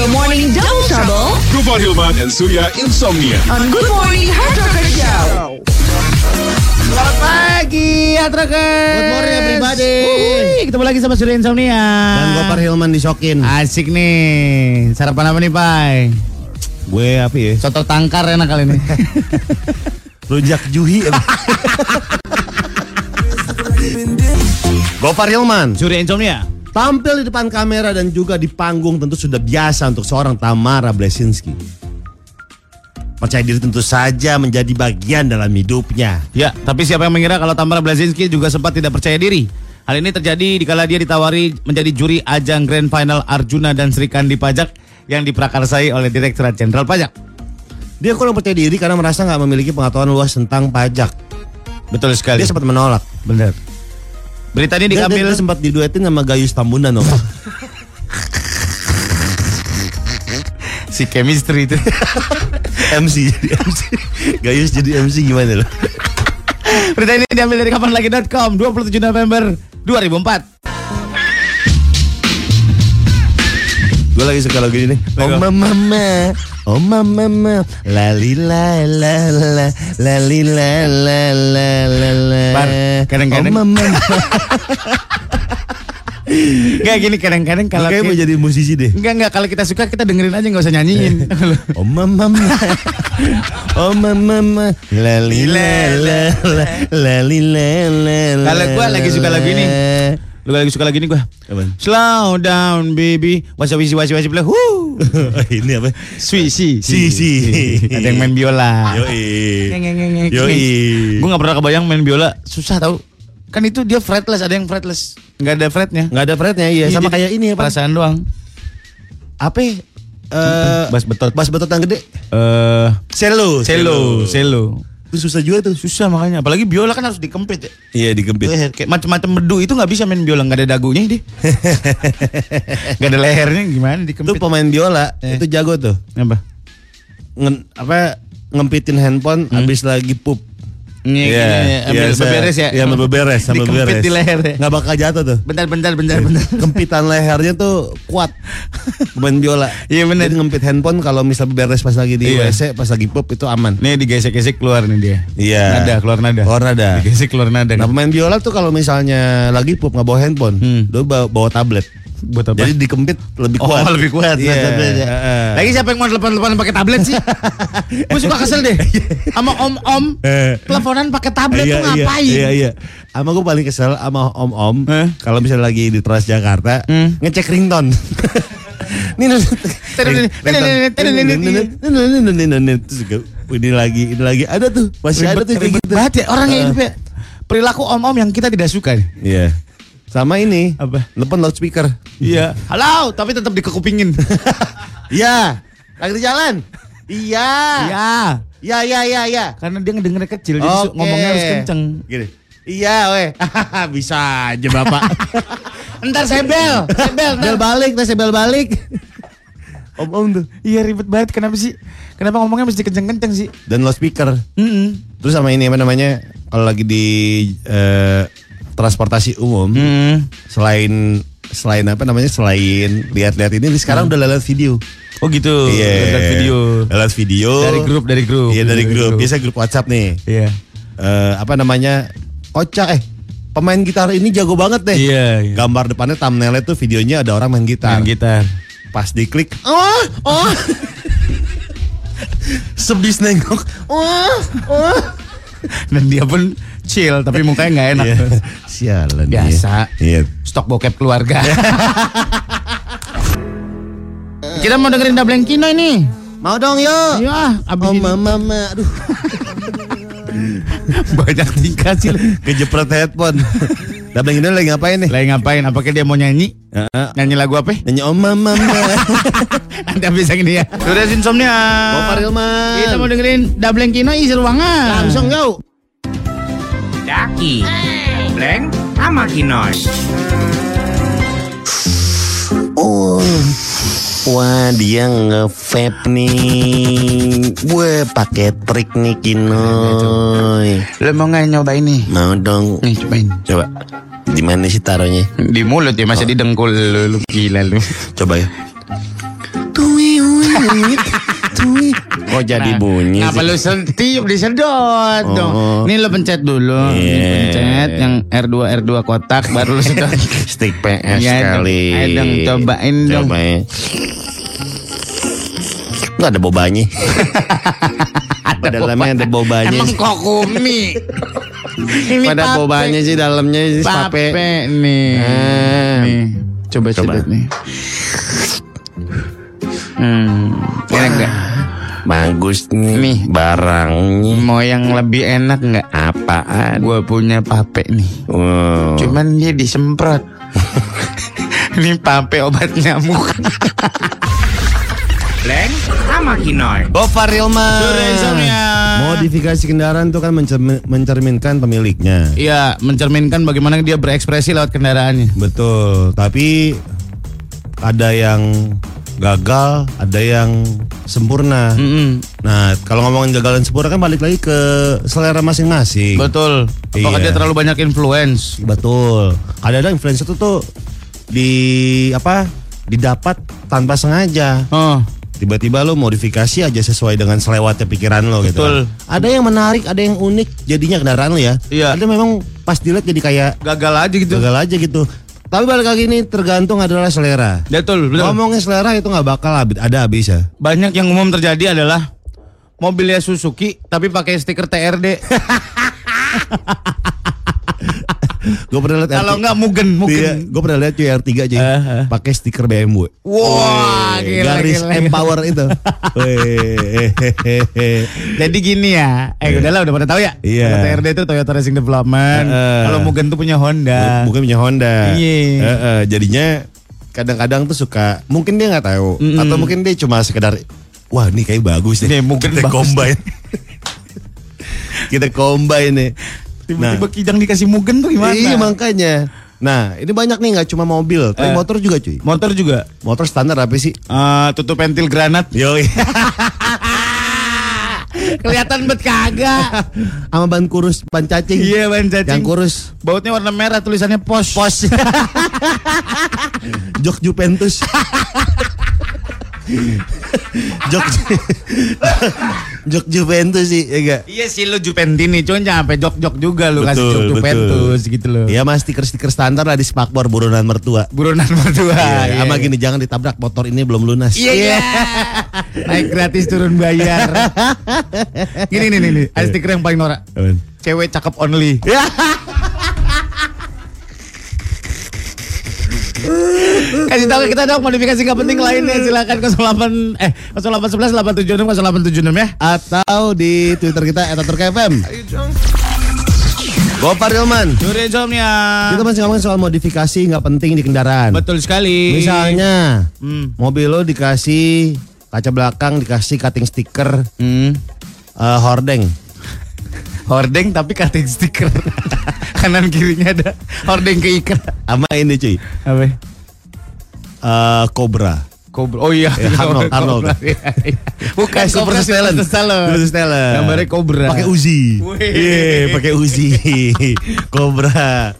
your morning double trouble Gopar Hilman and Surya Insomnia. on Good Morning Hard Rocker Show. Selamat pagi, Atrakan. Good morning, everybody. Wuih, ketemu lagi sama Surya Insomnia. Dan Gopar Hilman disokin. Asik nih. Sarapan apa nih, Pai? Gue apa ya? Soto tangkar enak kali ini. Rujak Juhi. Gopar Hilman Surya Insomnia. Tampil di depan kamera dan juga di panggung tentu sudah biasa untuk seorang Tamara Blesinski. Percaya diri tentu saja menjadi bagian dalam hidupnya. Ya, tapi siapa yang mengira kalau Tamara Blazinski juga sempat tidak percaya diri? Hal ini terjadi di kala dia ditawari menjadi juri ajang Grand Final Arjuna dan Sri Kandi Pajak yang diprakarsai oleh Direktorat Jenderal Pajak. Dia kurang percaya diri karena merasa nggak memiliki pengetahuan luas tentang pajak. Betul sekali. Dia sempat menolak. benar. Berita ini Dia, dia, diambil dia sempat diduetin sama Gayus Tambunan dong. si chemistry itu. MC jadi MC. Gayus jadi MC gimana loh? Berita ini diambil dari kapanlagi.com 27 November 2004. Gue lagi suka lagu ini. Oh Lagu. mama, oh mama, mama, lali la la la, lali la la la la la. Bar, kadang-kadang- Oh mama, Kayak gini kadang-kadang kalau kayak mau jadi musisi deh. Enggak enggak kalau kita suka kita dengerin aja nggak usah nyanyiin. Oh mama, mama, oh mama, mama, la la la, lali la la la. Kalau gua lagi suka lagu ini. Lu lagi suka lagi nih gua. Apaan? Slow down baby. Wasi wasi wasi wasi "Huh." ini apa? Si si Si, si. Ada yang main biola. Yoi. Yoi. Gue gak pernah kebayang main biola susah tau. Kan itu dia fretless, ada yang fretless. Nggak ada fretnya. Nggak ada fretnya iya, sama dia- kayak ini apa? Perasaan doang. Apa? ya? Eh, Bass betot. Bass betot yang gede. Eh, Selo, cello, cello. Itu susah juga tuh. Susah makanya. Apalagi biola kan harus dikempit ya. Iya digempit. Leher kayak macam-macam bedu itu nggak bisa main biola nggak ada dagunya dia. Nggak ada lehernya gimana Itu dikempit. pemain biola, Eh. itu jago tuh. Apa? Ngen, apa ngempitin handphone habis lagi pup. Iya, iya, ambil saya- beberes ya. Iya, beberes, Dikempit beberes. di leher ya. Nggak bakal jatuh tuh. Bentar, bentar, bentar, bentar. Kempitan lehernya tuh kuat. Pemain biola. Iya, bener. Jadi ngempit handphone kalau misal beberes pas lagi di Iya. WC, pas lagi pup itu aman. Nih digesek-gesek keluar nih dia. Iya. Nada, keluar nada. Keluar nada. Digesek keluar nada. Nah pemain biola tuh kalau misalnya lagi pup nggak bawa handphone, Hmm. dia bawa, bawa tablet. Buat apa? Jadi dikempit lebih Oh, kuat. lebih kuat. Iya. tablet ya. Heeh. Lagi siapa yang mau telepon-telepon pakai tablet sih? Gue suka kesel deh. Sama om-om Eh. teleponan pakai tablet Iya, tuh ngapain? Iya, iya. Sama gue paling kesel sama om-om Eh? kalau misalnya lagi di Transjakarta Hmm. ngecek ringtone. Ini lagi, ini lagi ada tuh, masih ada tuh kayak ribet gitu. banget ya orangnya Eh. hidup ya. Perilaku om-om yang kita tidak suka. nih. Iya. Sama ini. Apa? Telepon loudspeaker. Iya. Halo, tapi tetap dikekupingin. Iya. Lagi di jalan. Iya. Iya. Iya, iya, iya, iya. Karena dia ngedengernya kecil, jadi su- Oke. ngomongnya harus kenceng. Gini. Iya, weh. Bisa aja, Bapak. Ntar sebel, sebel, Bel balik, tes bel balik. Om-om tuh. Iya ribet banget, kenapa sih? Kenapa ngomongnya mesti kenceng-kenceng sih? Dan loudspeaker. Mm Terus sama ini apa namanya? Kalau lagi di eh, transportasi umum, Hmm. selain selain apa namanya? Selain lihat-lihat ini sekarang udah lihat video. Oh gitu. Iya. Lihat video. Lihat video. Dari grup, dari grup. Iya dari grup. Biasa grup WhatsApp nih. Iya. Eh, apa namanya? Kocak eh pemain gitar ini jago banget deh. Iya, iya. Gambar depannya thumbnailnya tuh videonya ada orang main gitar. Main gitar. Pas diklik, oh, oh. Sebis nengok, oh, oh. Dan dia pun chill, tapi mukanya nggak enak. Iya. Sialan Biasa. Iya. Stok bokep keluarga. Kita mau dengerin Dableng Kino ini. Mau dong yuk. Iya, abis Oh ini mama, mama, aduh, banyak tingkah sih. kejepret headphone. Dableng ini lagi ngapain nih? Lagi ngapain? Apakah dia mau nyanyi? Heeh. Nyanyi lagu apa? Nyanyi oh mama. Nanti habis yang ini ya. Sudah insomnia. Gopar Hilman. Kita mau dengerin Dableng Kino isi ruangan. Langsung yuk. Daki, Bleng, sama Kinoy. Oh, wah dia nge-vape nih. Gue pakai trik nih Kinoy. Lo mau nggak nyobain nih? Mau dong. Nih cobain. Coba. Di mana sih taruhnya? Di mulut ya, masa di dengkul lu, lu gila lu. Coba ya. Tuit. Kok jadi bunyi Ngapa sih? lu setiup disedot Oh. dong. Ini lu pencet dulu. Ini Iya. pencet yang R2 R2 kotak baru lu sedot. Stick PS dong. kali. Ayo dong, cobain dong. Cobain. Nggak ada bobanya. Apa dalamnya ada bobanya Emang kok kumi? Ini Pada pape. bobanya sih dalamnya sih Pape pape. nih. Ah. Nih. Coba Coba. sedot nih. Hmm, enak nggak? Bagus nih, Nih. barangnya. Mau yang lebih enak nggak? Apaan? Gue punya pape nih. Wow. Cuman dia disemprot. Ini pape obat nyamuk. Blank sama Kinoy. Gofar Ilman. Sore insomnia. Modifikasi kendaraan itu kan mencermin- mencerminkan pemiliknya. Iya, mencerminkan bagaimana dia berekspresi lewat kendaraannya. Betul, tapi ada yang gagal, ada yang sempurna. Mm-mm. Nah, kalau ngomongin gagal dan sempurna kan balik lagi ke selera masing-masing. Betul. Apakah Iya. dia terlalu banyak influence? Betul. Kadang-kadang influencer itu tuh di apa? Didapat tanpa sengaja. Oh, Tiba-tiba lo modifikasi aja sesuai dengan selewatnya pikiran lo gitu. Betul. Ada yang menarik, ada yang unik jadinya kendaraan lo ya. Iya. Ada memang pas dilihat jadi kayak gagal aja gitu. gagal aja gitu. Tapi balik lagi ini tergantung adalah selera. Betul, betul. Ngomongin selera itu nggak bakal habis, ada habis ya. Banyak yang umum terjadi adalah mobilnya Suzuki tapi pakai stiker TRD. Gue pernah lihat Kalau nggak mugen, Iya, mugen. gue pernah lihat cuy R3 aja Eh, eh. pakai stiker BMW. Wah, gila, garis gila, gila. empower itu. Jadi gini ya, eh udahlah udah pada tahu ya. Iya. Kalau TRD itu Toyota Racing Development. Heeh. Kalau Mugen tuh punya Honda. Mungkin punya Honda. Iya. Eh, eh, jadinya kadang-kadang tuh suka mungkin dia nggak tahu Mm-mm. atau mungkin dia cuma sekedar wah ini kayak bagus nih. Nih, mungkin kita bagus. combine. kita combine nih. Tiba-tiba Kijang dikasih Mugen tuh gimana? Iya makanya. Nah ini banyak nih nggak cuma mobil, tapi Eh. motor juga cuy. Motor juga. Motor standar apa sih? Eh, tutup pentil granat. Yo, Kelihatan bet kagak. sama ban kurus, ban cacing. Iya, ban cacing. Yang kurus. Bautnya warna merah tulisannya pos. Pos. Jok Juventus. Jok Jok Juventus sih, ya enggak? Iya sih lu Jupentini, cuman jangan sampai jok-jok juga lu kasih Betul, jok betul. Juventus gitu loh. Iya mas stiker-stiker standar lah di spakbor buronan mertua. Buronan berdua. Iya, sama gini jangan ditabrak motor ini belum lunas. Iya, iya. Naik gratis turun bayar. Gini nih nih, nih. ada stiker yang paling norak. Cewek cakep only. Kasih tahu kita dong modifikasi gak penting lainnya silakan 08 eh 0811 876 0876 ya. Atau di Twitter kita @turkfm. Gopar Ilman. Sore insomnia. Kita masih ngomongin soal modifikasi nggak penting di kendaraan. Betul sekali. Misalnya Hmm. mobil lo dikasih kaca belakang dikasih cutting stiker Hmm. eh, hordeng. Hordeng tapi cutting stiker. Kanan kirinya ada hordeng keikat. Sama ini cuy. Apa? Eh, Cobra. Cobra. Oh iya. Eh, Arnold, Arnold. Iya, iya. Bukan Eh, Sylvester Stallone. Sylvester Stallone. Gambarnya Cobra. Pakai Uzi. Iya, pakai Uzi. Cobra.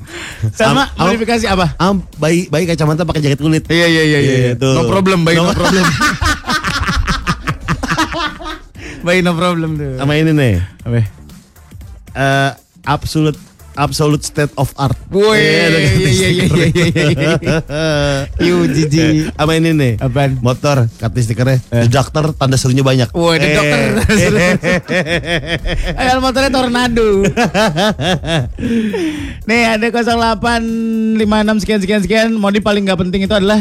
Sama Am- modifikasi apa? Am, bayi bayi kacamata pakai jaket kulit. Iya iya iya iya. Iya. No problem, baik no, No- problem. baik no problem tuh. Sama ini nih. Apa? eh absolute absolute state of art. Woi, Iya, ada iya iya iya iya iya. Yu jiji. Sama ini nih. Apaan? Motor, kartu stikernya. The Doctor, tanda serunya banyak. Woi, The Eh. Doctor. Ayo motornya tornado. Nih ada 0856 sekian sekian sekian. Modi paling nggak penting itu adalah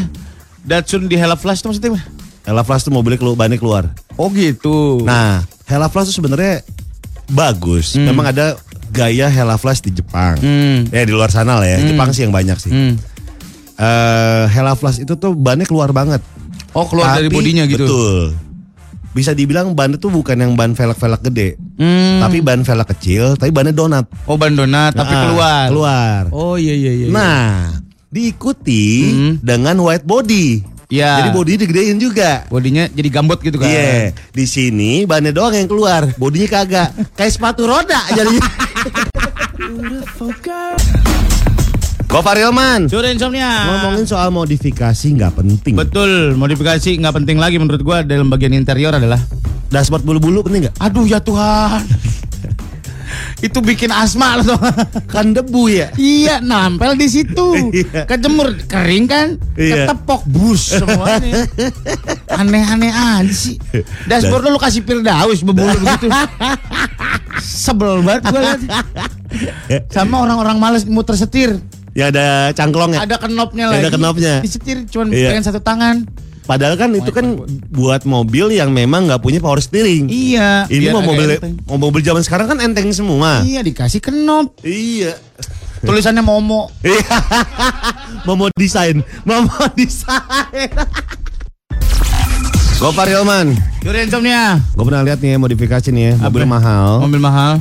Datsun di Hella Flash itu maksudnya apa? Hella Flash tuh mobilnya bannya keluar. Oh gitu. Nah, Hella Flash tuh sebenarnya bagus. Memang ada gaya Hella Flash di Jepang. Hmm. Ya di luar sana lah ya. Jepang sih yang banyak sih. Hmm. Eh, Hella Flash itu tuh bannya keluar banget. Oh keluar dari Tapi- bodinya gitu. Betul. Bisa dibilang ban itu bukan yang ban velg-velg gede. Hmm. Tapi ban velg kecil, tapi bannya donat. Oh ban donat tapi Nah, keluar. Keluar. Oh iya iya iya. Nah, diikuti Hmm. dengan white body. Ya. Jadi body digedein juga. bodinya jadi gambot gitu kan. Iya, di sini bannya doang yang keluar, bodinya kagak. Kayak sepatu roda jadinya. Gofar Hilman. Sore insomnia. Ngomongin soal modifikasi nggak penting. Betul, modifikasi nggak penting lagi menurut gua dalam bagian interior adalah Dashboard bulu-bulu penting nggak? Aduh ya Tuhan. Itu bikin asma loh. Kan debu ya. iya, nampel di situ. Iya. Kejemur, kering kan? Iya. Ketepok bus semuanya. Aneh-aneh aja sih. Dashboard lu kasih Firdaus bebulu begitu. Sebel banget liat. Sama orang-orang males muter setir. Ya ada cangklongnya. Ada knopnya Ada lagi. knopnya. Disetir cuman Iya. dengan satu tangan. Padahal kan itu kan buat mobil yang memang nggak punya power steering. Iya. Ini biar mau mobil enteng. mau mobil zaman sekarang kan enteng semua. Iya dikasih knop. Iya. Tulisannya Momo. Iya. mau desain, mau desain. Gopar Hilman, Yuri insomnia. gue pernah lihat nih ya, modifikasi nih ya, mobil mahal. Mobil mahal.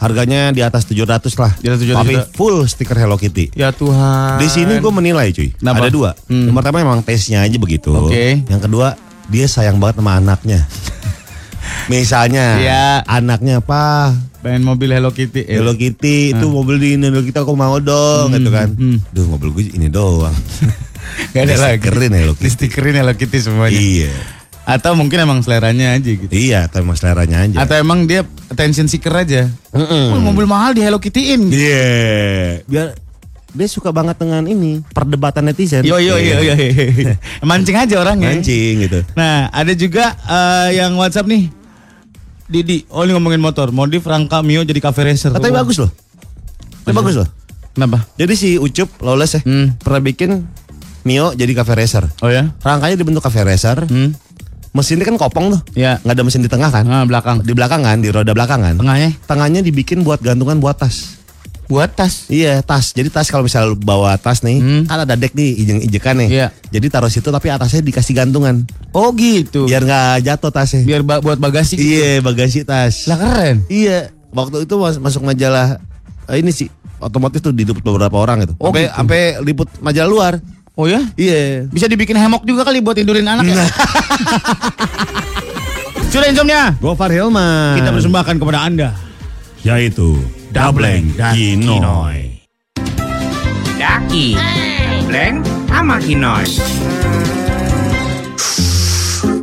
Harganya di atas 700 lah. Di atas 700 Tapi juta. full stiker Hello Kitty. Ya Tuhan. Di sini gue menilai cuy. Kenapa? Ada dua. Hmm. Yang pertama memang tesnya aja begitu. Oke. Yang kedua dia sayang banget sama anaknya. Misalnya Iya. anaknya apa? pengen mobil Hello Kitty. Eh, Hello Kitty itu mobil di Hello Kitty aku mau dong gitu kan. hmm. Duh mobil gue ini doang. Gak ada lagi. Stikerin Hello Kitty. stikerin Hello Kitty semuanya. Iya. Atau mungkin emang seleranya aja gitu. Iya, atau emang seleranya aja. Atau emang dia attention seeker aja. Mm-mm. Oh, mobil mahal di Hello Kitty-in. Iya. Biar dia suka banget dengan ini perdebatan netizen. Yo yo yo yo. Iya. Mancing aja orangnya. Mancing gitu. Nah, ada juga eh, yang WhatsApp nih. Didi, oh ini ngomongin motor, modif rangka Mio jadi cafe racer. Tapi bagus loh. Tapi bagus loh. Kenapa? Jadi si Ucup Lawless ya Hmm. pernah bikin Mio jadi cafe racer. Oh ya? Rangkanya dibentuk cafe racer. Hmm. Mesinnya kan kopong tuh. Ya. Nggak ada mesin di tengah kan? Ah, belakang. Di belakang kan, di roda belakang kan. Tengahnya Tengahnya dibikin buat gantungan buat tas. buat tas. Iya tas. Jadi tas kalau misalnya lu bawa tas nih, Hmm. kan ada deck nih, ijeng ijekan nih. Iya. Jadi taruh situ tapi atasnya dikasih gantungan, Oh gitu. biar nggak jatuh tasnya. biar ba- buat bagasi. gitu. Iya bagasi tas. Lah keren. Iya. Waktu itu mas- masuk majalah eh, ini sih otomotif tuh diliput beberapa orang itu. Oh, Sampai gitu. sampai liput majalah luar. Oh ya? Iya. Bisa dibikin hemok juga kali buat tidurin anak ya. Sudah insomnia. Gofar Hilman. Kita persembahkan kepada Anda. yaitu Dableng dan Kinoy. Daki, Bleng, sama Kinoy.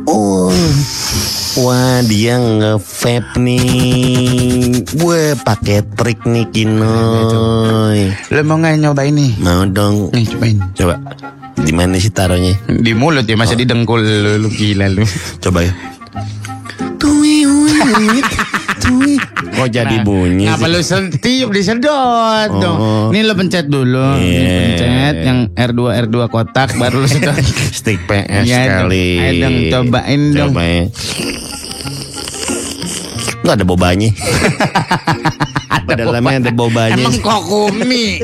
Oh, wah dia nge-vape nih. Gue pakai trik nih Kinoy. Lo mau nggak nyoba ini? Mau dong. Nih cobain. Coba. Di mana sih taruhnya? Di mulut ya masa di dengkul lu, lu gila lu. Coba ya. Tui, tui. Kok jadi bunyi Ngapa sih? lu setiup disedot dong. Oh. Ini lo pencet dulu. Ini Iya. pencet yang R2 R2 kotak baru lu sedot. Stick PS Iya dong. kali. Ayo dong, cobain dong. Cobain. Nggak ada bobanya. Pada dalamnya ada bobanya. Emang kok kumi?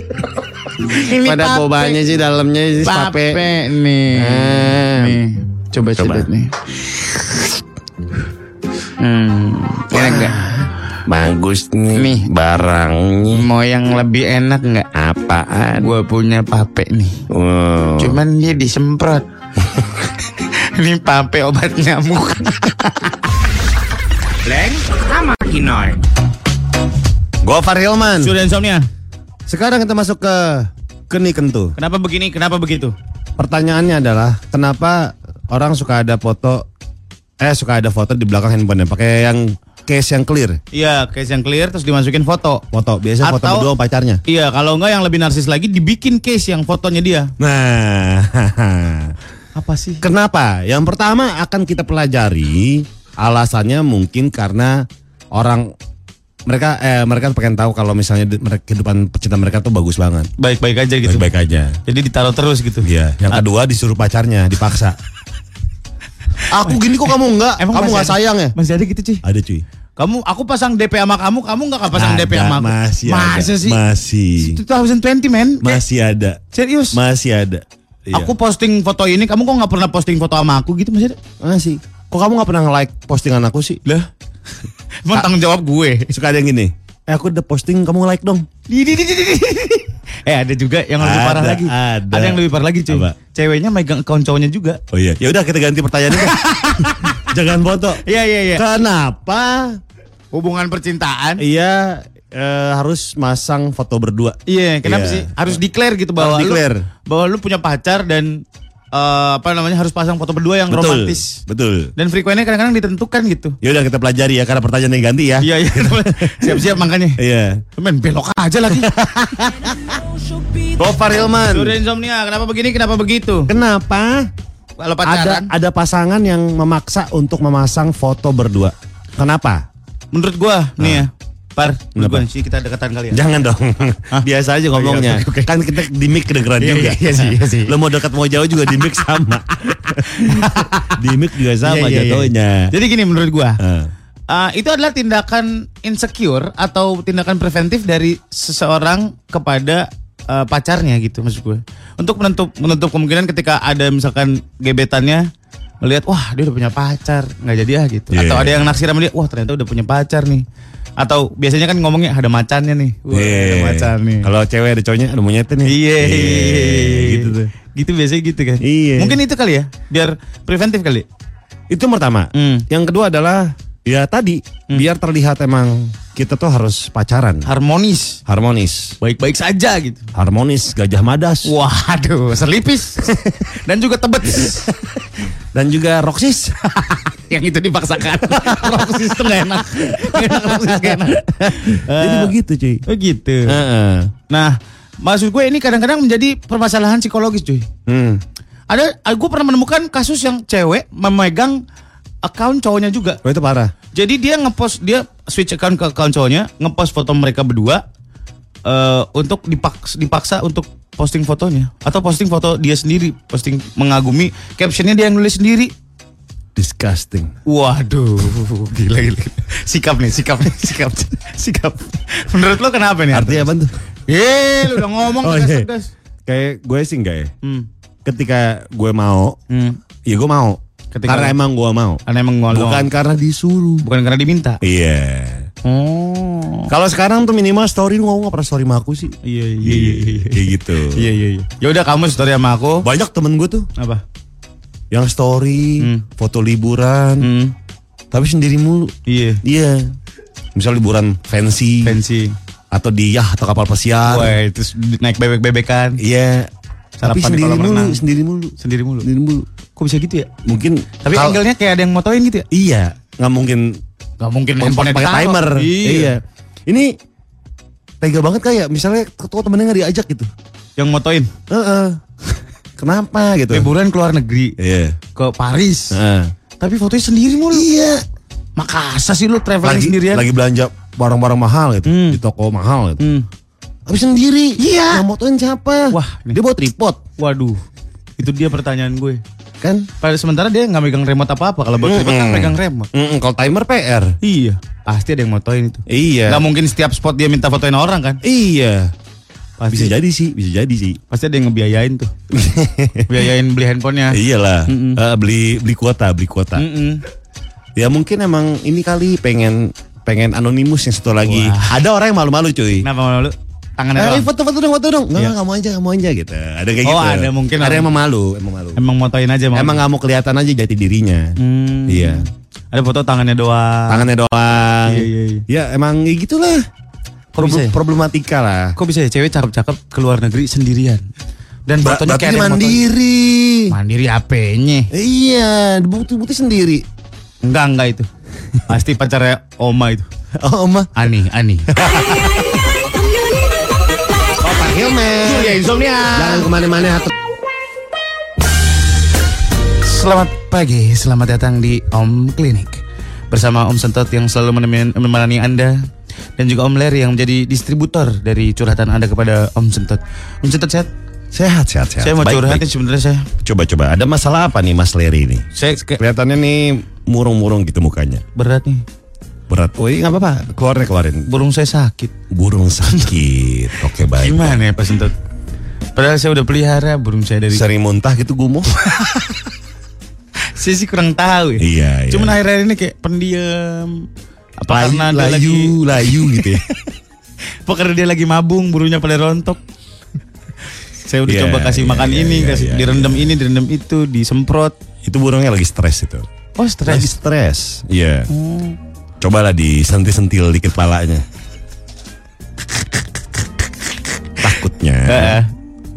Ini Pada pape. bobanya sih dalamnya sih Pape pape. nih. Ah. Nih. Coba Coba. sedot nih. Hmm, enak nggak? Bagus nih, Nih. barangnya. Mau yang lebih enak nggak? Apaan? Gue punya pape nih. Wow. Cuman dia disemprot. Ini pape obat nyamuk. Bleng, sama Kinoy. Gofar Hilman. Sudah insomnia. Sekarang kita masuk ke Keni Kentu. Kenapa begini? Kenapa begitu? Pertanyaannya adalah kenapa orang suka ada foto eh suka ada foto di belakang handphone pakai yang case yang clear. Iya, case yang clear terus dimasukin foto. Foto biasa foto berdua sama pacarnya. Iya, kalau enggak yang lebih narsis lagi dibikin case yang fotonya dia. Nah, Apa sih? kenapa? Yang pertama akan kita pelajari alasannya mungkin karena orang mereka eh mereka pengen tahu kalau misalnya kehidupan percintaan mereka tuh bagus banget. Baik-baik aja gitu. Baik-baik aja. Jadi ditaruh terus gitu. Iya. Yang kedua disuruh pacarnya dipaksa. Aku gini kok kamu enggak? kamu masih enggak sayang ya? Masih ada gitu, cuy. Ada cuy. Kamu aku pasang DP sama kamu, kamu enggak pasang Ada, DP sama aku. Masih Masa ada. sih? Masih. 2020 men. Kayak- Masih ada. Serius. Masih ada. Iya. Aku posting foto ini, kamu kok nggak pernah posting foto sama aku gitu masih ada? masih. Kok kamu nggak pernah nge-like postingan aku sih? Lah. Emang tanggung jawab gue. Suka ada yang gini. Eh aku udah posting kamu like dong. Eh ada juga yang lebih Ada, parah lagi. ada. yang lebih parah lagi cuy. Apa? Ceweknya megang account cowoknya juga. Oh iya. Ya udah kita ganti pertanyaannya. Jangan foto. Iya iya iya. Kenapa? Hubungan percintaan. Iya eh, harus masang foto berdua. Iya, kenapa Iya. sih? Harus declare gitu bahwa Harus declare. lu bahwa lu punya pacar dan eh, apa namanya harus pasang foto berdua yang Betul. romantis. Betul. Dan frekuensinya kadang-kadang ditentukan gitu. Ya udah kita pelajari ya karena pertanyaannya ganti ya. Iya, iya. Siap-siap makanya. Iya. Men belok aja lagi. Gofar Hilman. Sudah insomnia, kenapa begini, kenapa begitu? Kenapa Kalau ada pacaran, ada pasangan yang memaksa untuk memasang foto berdua? Kenapa? menurut gua nih ya, Par, gua sih kita dekatan kali ya. Jangan dong. Biasa aja ngomongnya. oke, oke. Kan kita di mic kedengeran Iya, juga. iya, iya sih, iya sih. Lo mau dekat mau jauh juga di mic sama. di mic juga sama Iya, iya, iya. jatuhnya. Jadi gini menurut gua. Eh. Uh, itu adalah tindakan insecure atau tindakan preventif dari seseorang kepada uh, pacarnya gitu maksud gue. Untuk menutup menutup kemungkinan ketika ada misalkan gebetannya melihat wah dia udah punya pacar nggak jadi ah gitu. Iya. Atau ada yang naksir sama dia wah ternyata udah punya pacar nih. Atau biasanya kan ngomongnya ada macannya nih. Wah, ada Iya. macan nih. Kalau cewek ada cowoknya ada monyetnya nih. Iya, gitu tuh. Gitu biasanya gitu kan. Iya. Mungkin itu kali ya, biar preventif kali. Itu yang pertama. Hmm. Yang kedua adalah ya tadi biar terlihat emang kita tuh harus pacaran, Harmonis, harmonis, baik-baik saja gitu. harmonis gajah madas Waduh, selipis dan juga tebet. dan juga roksis. yang itu dipaksakan. Roxis itu gak enak. Gak enak, gak enak. Jadi begitu cuy. Oh gitu. Heeh. Nah, maksud gue ini kadang-kadang menjadi permasalahan psikologis cuy. Hmm. Ada, gue pernah menemukan kasus yang cewek memegang account cowoknya juga. Oh itu parah. Jadi dia ngepost dia switch account ke account cowoknya, ngepost foto mereka berdua eh untuk dipaksa, dipaksa untuk posting fotonya atau posting foto dia sendiri, posting mengagumi, captionnya dia yang nulis sendiri. Disgusting. Waduh, gila gila. Sikap nih, sikap nih, sikap, sikap. Menurut lo kenapa nih? Artinya apa tuh? Eh, lu udah ngomong Oh, tegas, iya. Kayak gue sih enggak ya. Hmm. Ketika gue mau, Hmm. ya gue mau. Ketika- karena emang gue mau. Karena emang ngomong. Bukan karena disuruh. bukan karena diminta. Iya. Oh. Kalau sekarang tuh minimal story lu ngomong pernah story sama aku sih. Iya, iya, iya, iya. Kayak gitu. Iya, iya, iya. Ya udah kamu story sama aku. Banyak temen gue tuh Apa? Yang story, Hmm. foto liburan, Hmm. tapi sendiri mulu. Iya. Iya. Misal liburan fancy, Fancy. atau di yah atau kapal pesiar. Wah, terus naik bebek-bebekan. Iya. Tapi Sarapan di sendiri mulu, renang. sendiri mulu. Sendiri mulu. Sendiri mulu. Kok bisa gitu ya? Mungkin Tapi kal- angle-nya kayak ada yang motoin gitu ya? Iya, nggak mungkin Gak mungkin pakai timer. Iya. Ini tega banget kayak misalnya ketua temennya nggak diajak gitu. Yang motoin. Heeh. Kenapa gitu? Liburan ke luar negeri. Iya. Ke Paris. Heeh. Tapi fotonya sendiri mulu. Iya. Makasa sih lu traveling Lagi sendirian? lagi belanja barang-barang mahal gitu Hmm. di toko mahal gitu. Hmm. Habis sendiri. Iya. Yang motoin siapa? Wah, dia bawa tripod Waduh. Itu dia pertanyaan gue. kan? Pada sementara dia nggak megang remote apa-apa. Kalau buat ribet kan Mm-mm. pegang remote. Mm-mm, kalau timer PR. Iya. Pasti ada yang motoin itu. Iya. Nggak mungkin setiap spot dia minta fotoin orang kan? Iya. Pasti. Bisa jadi sih, bisa jadi sih. Pasti ada yang ngebiayain tuh. Biayain beli handphonenya. Iyalah, Mm-mm. Eh, beli beli kuota, beli kuota. Mm-mm. Ya mungkin emang ini kali pengen pengen anonimus yang satu lagi. Wah. Ada orang yang malu-malu cuy. Kenapa malu? Tangannya Eh, doang. foto-foto dong, foto dong. Iya. nggak mau aja, nggak mau aja gitu. Ada kayak Oh, gitu. ada mungkin Ada yang memalu, emang malu. Emang motoin aja mau. Emang nggak mau kelihatan aja jati dirinya. Hmm. Iya. Ada foto tangannya doang. Tangannya doang. Iya, iya, iya. Ya emang ya gitulah. Kok bisa ya? Problematika lah. Kok bisa ya cewek cakep-cakep ke luar negeri sendirian? Dan Ba- fotonya berarti kayak yang motoin. mandiri. Mandiri apenya? Iya, bukti-bukti sendiri. Enggak, enggak itu. Pasti pacarnya Oma itu. Oh, Oma. Ani, Ani. Oh, Pak Hilman. Surya Insomnia. Jangan ke mana-mana. atau- Selamat pagi, selamat datang di Om Klinik Bersama Om Sentot yang selalu menemani, menemani Anda Dan juga Om Leri yang menjadi distributor dari curhatan Anda kepada Om Sentot Om Sentot sehat? Sehat, sehat, sehat. Saya mau Baik, curhat baik. nih sebenarnya saya Coba-coba, ada masalah apa nih Mas Leri ini? Saya Kelihatannya nih murung-murung gitu mukanya. berat nih Berat. Oh iya nggak apa-apa, keluarin keluarin. Burung saya sakit Burung sakit. Oke baik. Gimana ya Pak Sentot? Padahal saya udah pelihara burung saya dari Sering muntah gitu gumoh. Saya sih kurang tahu ya iya, iya. Cuman akhir-akhir ini kayak pendiam Apa layu, karena dia layu, lagi layu gitu ya. Apa karena dia lagi mabung Burungnya pada rontok Saya udah Iya, coba kasih iya, makan iya, ini iya, kasih iya, Direndam ini, direndam itu Disemprot Itu burungnya lagi stres itu. Oh Lagi stres stres. Iya. Cobalah disentil-sentil dikit palanya. Takutnya Heeh.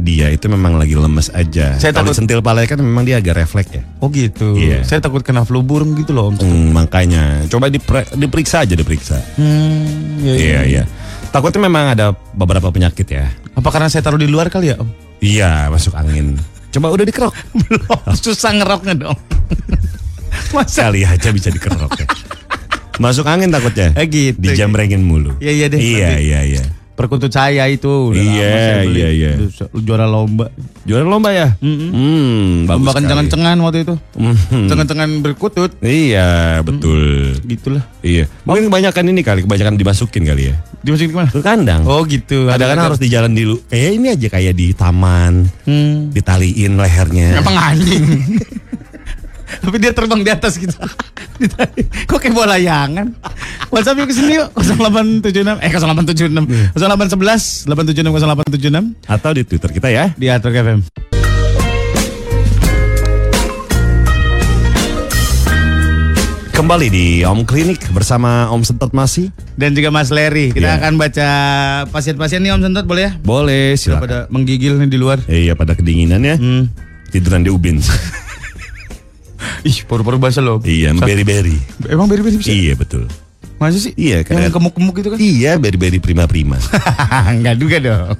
Dia itu memang lagi lemes aja. Saya Kalau takut- sentil palanya kan memang dia agak refleks ya. Oh gitu. Iya. Saya takut kena flu burung gitu loh Om. Hmm, makanya coba dipre- diperiksa aja diperiksa. Hmm, iya, Iya iya. Takutnya memang ada beberapa penyakit ya. Apa karena saya taruh di luar kali ya Om? Iya masuk angin. Coba udah dikerok. Belum, susah ngeroknya dong. Masa? Kali aja bisa dikerok ya. Masuk angin takutnya. Eh, gitu. Dijamrengin mulu. Iya, iya deh, Iya iya iya. Perkutut saya itu Iya, iya, iya. Terus Juara lomba. Juara lomba ya? Hmm, bagus Lomba sekali. kencang-kencangan waktu itu. Mhm. Kencang-kencangan berkutut. Iya betul. Gitulah. Iya. Mungkin kebanyakan ini kali, kebanyakan dimasukin kali ya. Dimasukin ke mana? Ke kandang. Oh gitu. Ada kan harus di jalan dulu. Kayak ini aja kayak di taman, Hmm. ditaliin lehernya. Emang anjing. Tapi dia terbang di atas gitu. Kok kayak bola layangan? WhatsApp yuk ke sini yuk 0876 eh 0876 0811 876 0876 Atau di Twitter kita ya. di Atrok FM. Kembali di Om Klinik bersama Om Sentot masih. Dan juga Mas Leri. Kita Iya. akan baca pasien-pasien nih Om Sentot boleh ya? Boleh silakan. pada menggigil nih di luar. Iya pada kedinginan ya. Hmm. Tiduran di ubin. Ih, paru-paru basah loh. iya, beri-beri. Emang beri-beri bisa? Iya betul. Masa sih? Iya, Yang kayak- gemuk-gemuk gitu kan? Iya, beri-beri prima-prima. Enggak juga dong.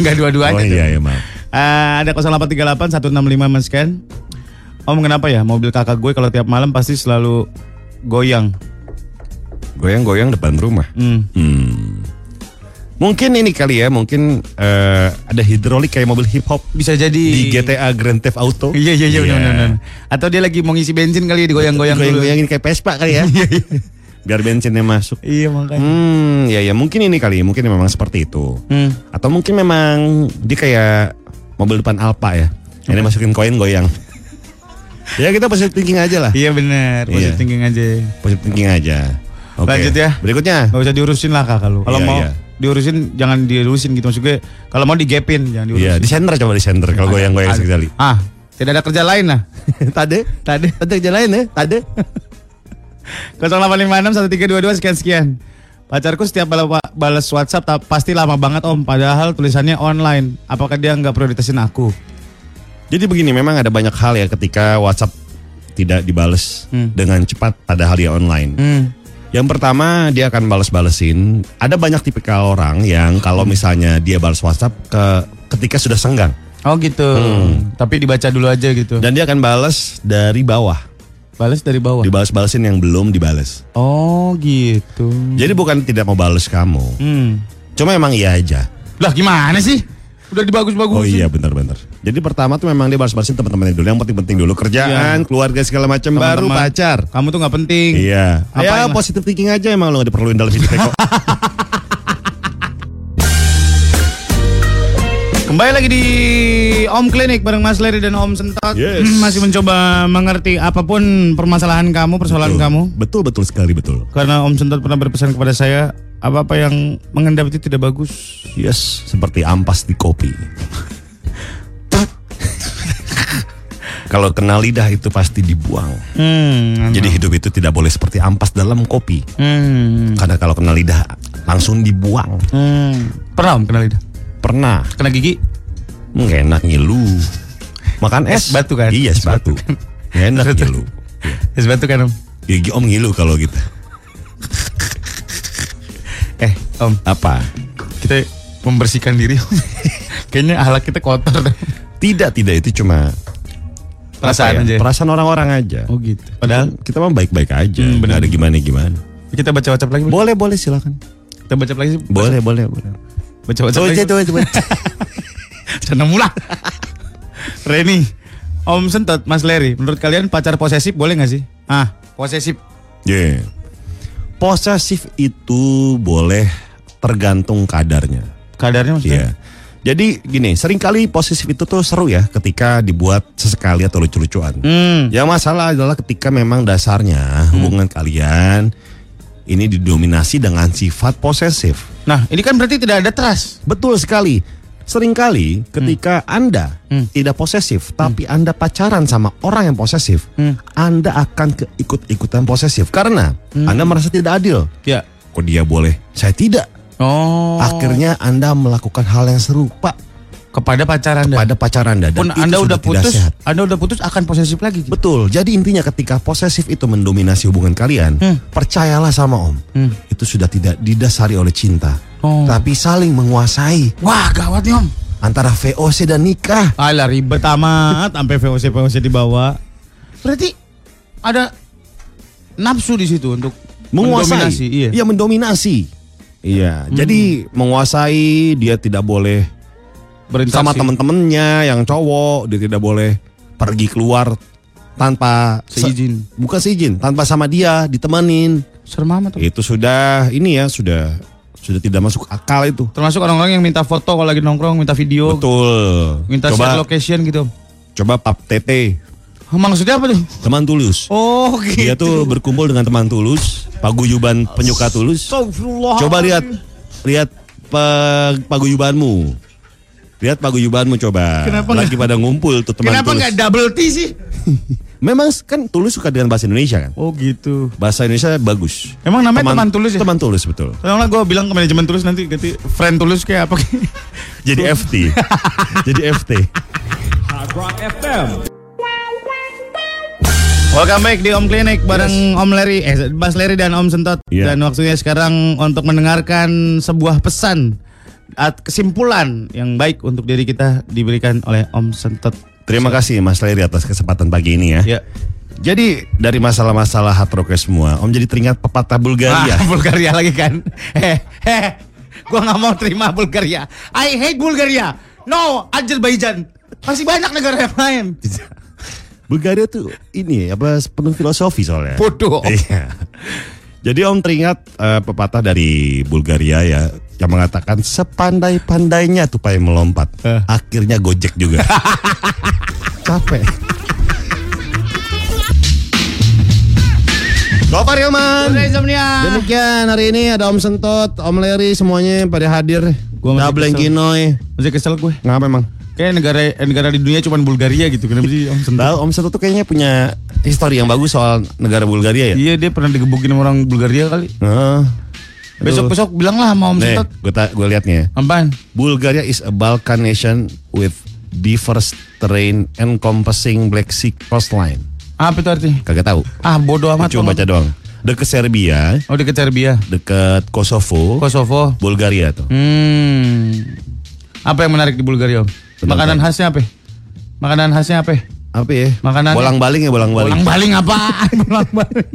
Enggak dua-duanya. oh dong. iya, ya maaf. Ah, ada 0838 165 Mas Ken. Om kenapa ya mobil kakak gue kalau tiap malam pasti selalu goyang. Goyang-goyang depan rumah. Hmm. Hmm. Mungkin ini kali ya, mungkin eh, ada hidrolik kayak mobil hip hop Bisa jadi di GTA Grand Theft Auto. Iya iya iya benar. Atau dia lagi mau ngisi bensin kali ya digoyang-goyang dulu. Goyang-goyangin kayak Vespa kali ya. Biar bensinnya masuk. Iya makanya. Hmm, ya ya mungkin ini kali, mungkin memang seperti itu. Hmm. Atau mungkin memang dia kayak mobil depan Alfa ya. Ini masukin koin goyang. ya kita positive thinking aja lah. Iya benar. Positive Iya. thinking aja. Positive thinking aja. Oke. Lanjut ya. Berikutnya. Gak usah diurusin lah kak kalau. Kalau Iya, mau iya. Diurusin jangan diurusin gitu maksudnya. Kalau mau digepin jangan diurusin. Iya, di center coba di center kalau goyang-goyang sekali. Ah, tidak ada kerja lain lah. Tade, tade, tade kerja lain ya, tade. 0856 1322 sekian sekian. Pacarku setiap bala- balas WhatsApp pasti lama banget om. Padahal tulisannya online. Apakah dia nggak prioritasin aku? Jadi begini, memang ada banyak hal ya ketika WhatsApp tidak dibales Hmm. dengan cepat padahal dia online. Hmm. Yang pertama dia akan balas-balesin. Ada banyak tipikal orang yang kalau misalnya dia balas WhatsApp ke ketika sudah senggang Oh gitu. Tapi dibaca dulu aja gitu. dan dia akan balas dari bawah, Balas dari bawah. dibalas-balesin yang belum dibales. Oh gitu. Jadi bukan tidak mau balas kamu, Hmm. cuma emang iya aja. Lah gimana sih? Udah dibagus-bagusin. Oh iya benar-benar. Jadi pertama tuh memang dia balas-balesin teman-temannya dulu. Yang penting-penting dulu kerjaan, keluarga segala macam baru pacar. Kamu tuh nggak penting. Iya. Apain ya lah? positive thinking aja emang lo gak diperluin dalam hidupnya kok. Kembali lagi di Om Klinik bareng Mas Leri dan Om Sentot. Yes. Hmm, Masih mencoba mengerti apa pun permasalahan kamu, persoalan Betul. kamu. Betul betul sekali betul. Karena Om Sentot pernah berpesan kepada saya, apa-apa yang mengendap itu tidak bagus. Yes, seperti ampas di kopi. Kalau kena lidah itu pasti dibuang. Hmm. Jadi hidup itu tidak boleh seperti ampas dalam kopi. Hmm. Karena kalau kena lidah langsung dibuang. Hmm. Pernah Om kena lidah? Pernah, Kena gigi? nggak enak ngilu. Makan es, Es batu kan? Iya, es batu. Nggak enak ngilu. Es batu kan Om? Gigi om ngilu kalau gitu. Om, Apa? kita membersihkan diri. Kayaknya ahlak kita kotor. Tidak, tidak itu cuma Perasaan apa aja. ya, Perasaan orang-orang aja. Oh gitu. Padahal kita mah baik-baik aja. Hmm, benar. ada gimana-gimana. kita baca WhatsApp lagi. Boleh, boleh silakan. Kita baca lagi. Boleh, boleh, boleh. Baca Coba, lagi. coba, coba. Sana mula. Reni, Om Sentot, Mas Leri, menurut kalian pacar posesif boleh nggak sih? Ah, posesif. Yeah. Posesif itu boleh tergantung kadarnya. Kadarnya maksudnya? Iya. Jadi gini, sering kali posesif itu tuh seru ya ketika dibuat sesekali atau lucu-lucuan. Hmm. Yang masalah adalah ketika memang dasarnya hubungan kalian ini didominasi dengan sifat posesif. Nah, ini kan berarti tidak ada trust. Betul sekali. Seringkali ketika Anda Hmm. tidak posesif, tapi Anda pacaran sama orang yang posesif, Hmm. Anda akan keikut-ikutan posesif karena Anda merasa tidak adil. Ya. Kok dia boleh, saya tidak. Oh. Akhirnya Anda melakukan hal yang serupa kepada pacar Anda. pada pacar Anda dan Pun itu Anda sudah udah putus, sehat. Anda udah putus akan posesif lagi. gitu. Betul. Jadi intinya ketika posesif itu mendominasi hubungan kalian, Hmm. percayalah sama Om. Hmm. Itu sudah tidak didasari oleh cinta, Oh. tapi saling menguasai Wah, gawat nih, Om. antara VOC dan nikah. Alah ribet amat sampai VOC VOC dibawa. Berarti ada nafsu di situ untuk Menguasai. mendominasi, Iya. Iya, mendominasi. Iya. Jadi menguasai dia tidak boleh Berinteraksi. sama temen-temennya yang cowok, dia tidak boleh pergi keluar tanpa se- seizin. bukan seizin, tanpa sama dia ditemenin. Serem amat tuh. Itu sudah ini ya, sudah sudah tidak masuk akal itu. Termasuk orang-orang yang minta foto kalau lagi nongkrong, minta video, Betul. minta coba share location gitu. coba Pap Tete, Maksudnya apa tuh? teman tulus. Oh, gitu. Dia tuh berkumpul dengan teman tulus, paguyuban penyuka tulus. Coba lihat lihat paguyubanmu. Lihat paguyubanmu coba. Kenapa Lagi pada ngumpul tuh teman Kenapa tulus. nggak double T sih? Memang kan tulus suka dengan bahasa Indonesia kan? Oh gitu. Bahasa Indonesia bagus. Emang namanya teman tulus ya? Teman tulus betul. Soalnya gue bilang ke manajemen tulus nanti ganti friend tulus kayak apa? Jadi FT. Jadi FT. Hard Rock FM. Welcome back di Om Klinik bareng Om Larry, eh Bas Larry dan Om Sentot. Iya. Dan waktunya sekarang untuk mendengarkan sebuah pesan at kesimpulan yang baik untuk diri kita diberikan oleh Om Sentot. Terima kasih Mas Leri atas kesempatan pagi ini ya. Ya. Jadi dari masalah-masalah hard rock semua, Om jadi teringat pepatah Bulgaria. Ah, Bulgaria lagi kan. Heh, heh. Gua nggak mau terima Bulgaria. I hate Bulgaria. No, Azerbaijan. Masih banyak negara yang lain. Bulgaria tuh ini apa penuh filosofi soalnya. Bodoh. Iya. Jadi Om teringat eh, pepatah dari Bulgaria ya yang mengatakan sepandai-pandainya tupai melompat, Eh. akhirnya gojek juga. Capek. Gopar insomnia. Demikian hari ini ada Om Sentot, Om Leri semuanya pada hadir. Gua masih Dableng kesel. Kinoy. Masih kesel gue. Ngapa emang? Kayak negara eh, negara di dunia cuma Bulgaria gitu. Kenapa sih Om? Tahu Om Sentot tuh kayaknya punya histori yang bagus soal negara Bulgaria ya. Iya dia pernah digebukin sama orang Bulgaria kali. Nah, Besok-besok bilang lah sama Om Sentot. gue gue liatnya. Apaan? Bulgaria is a Balkan nation with diverse terrain encompassing Black Sea coastline. Apa itu artinya? Kagak tahu. Ah bodoh amat. Cuma baca doang. Deket Serbia, Oh deket Serbia. deket Kosovo, Kosovo. Bulgaria tuh. Hmm. Apa yang menarik di Bulgaria Om? Makanan khasnya apa? Makanan khasnya apa? Apa ya? Makanan- Bolang baling ya bolang baling. Kolang baling apa? Kolang baling.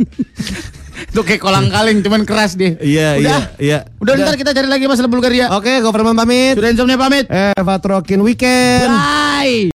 Itu kayak kolang kaling cuman keras dia. Iya Udah. iya iya. Udah, ntar kita cari lagi masalah Bulgaria. Oke, Government pamit. Sudah pamit. Eh, Fatrokin weekend. Bye.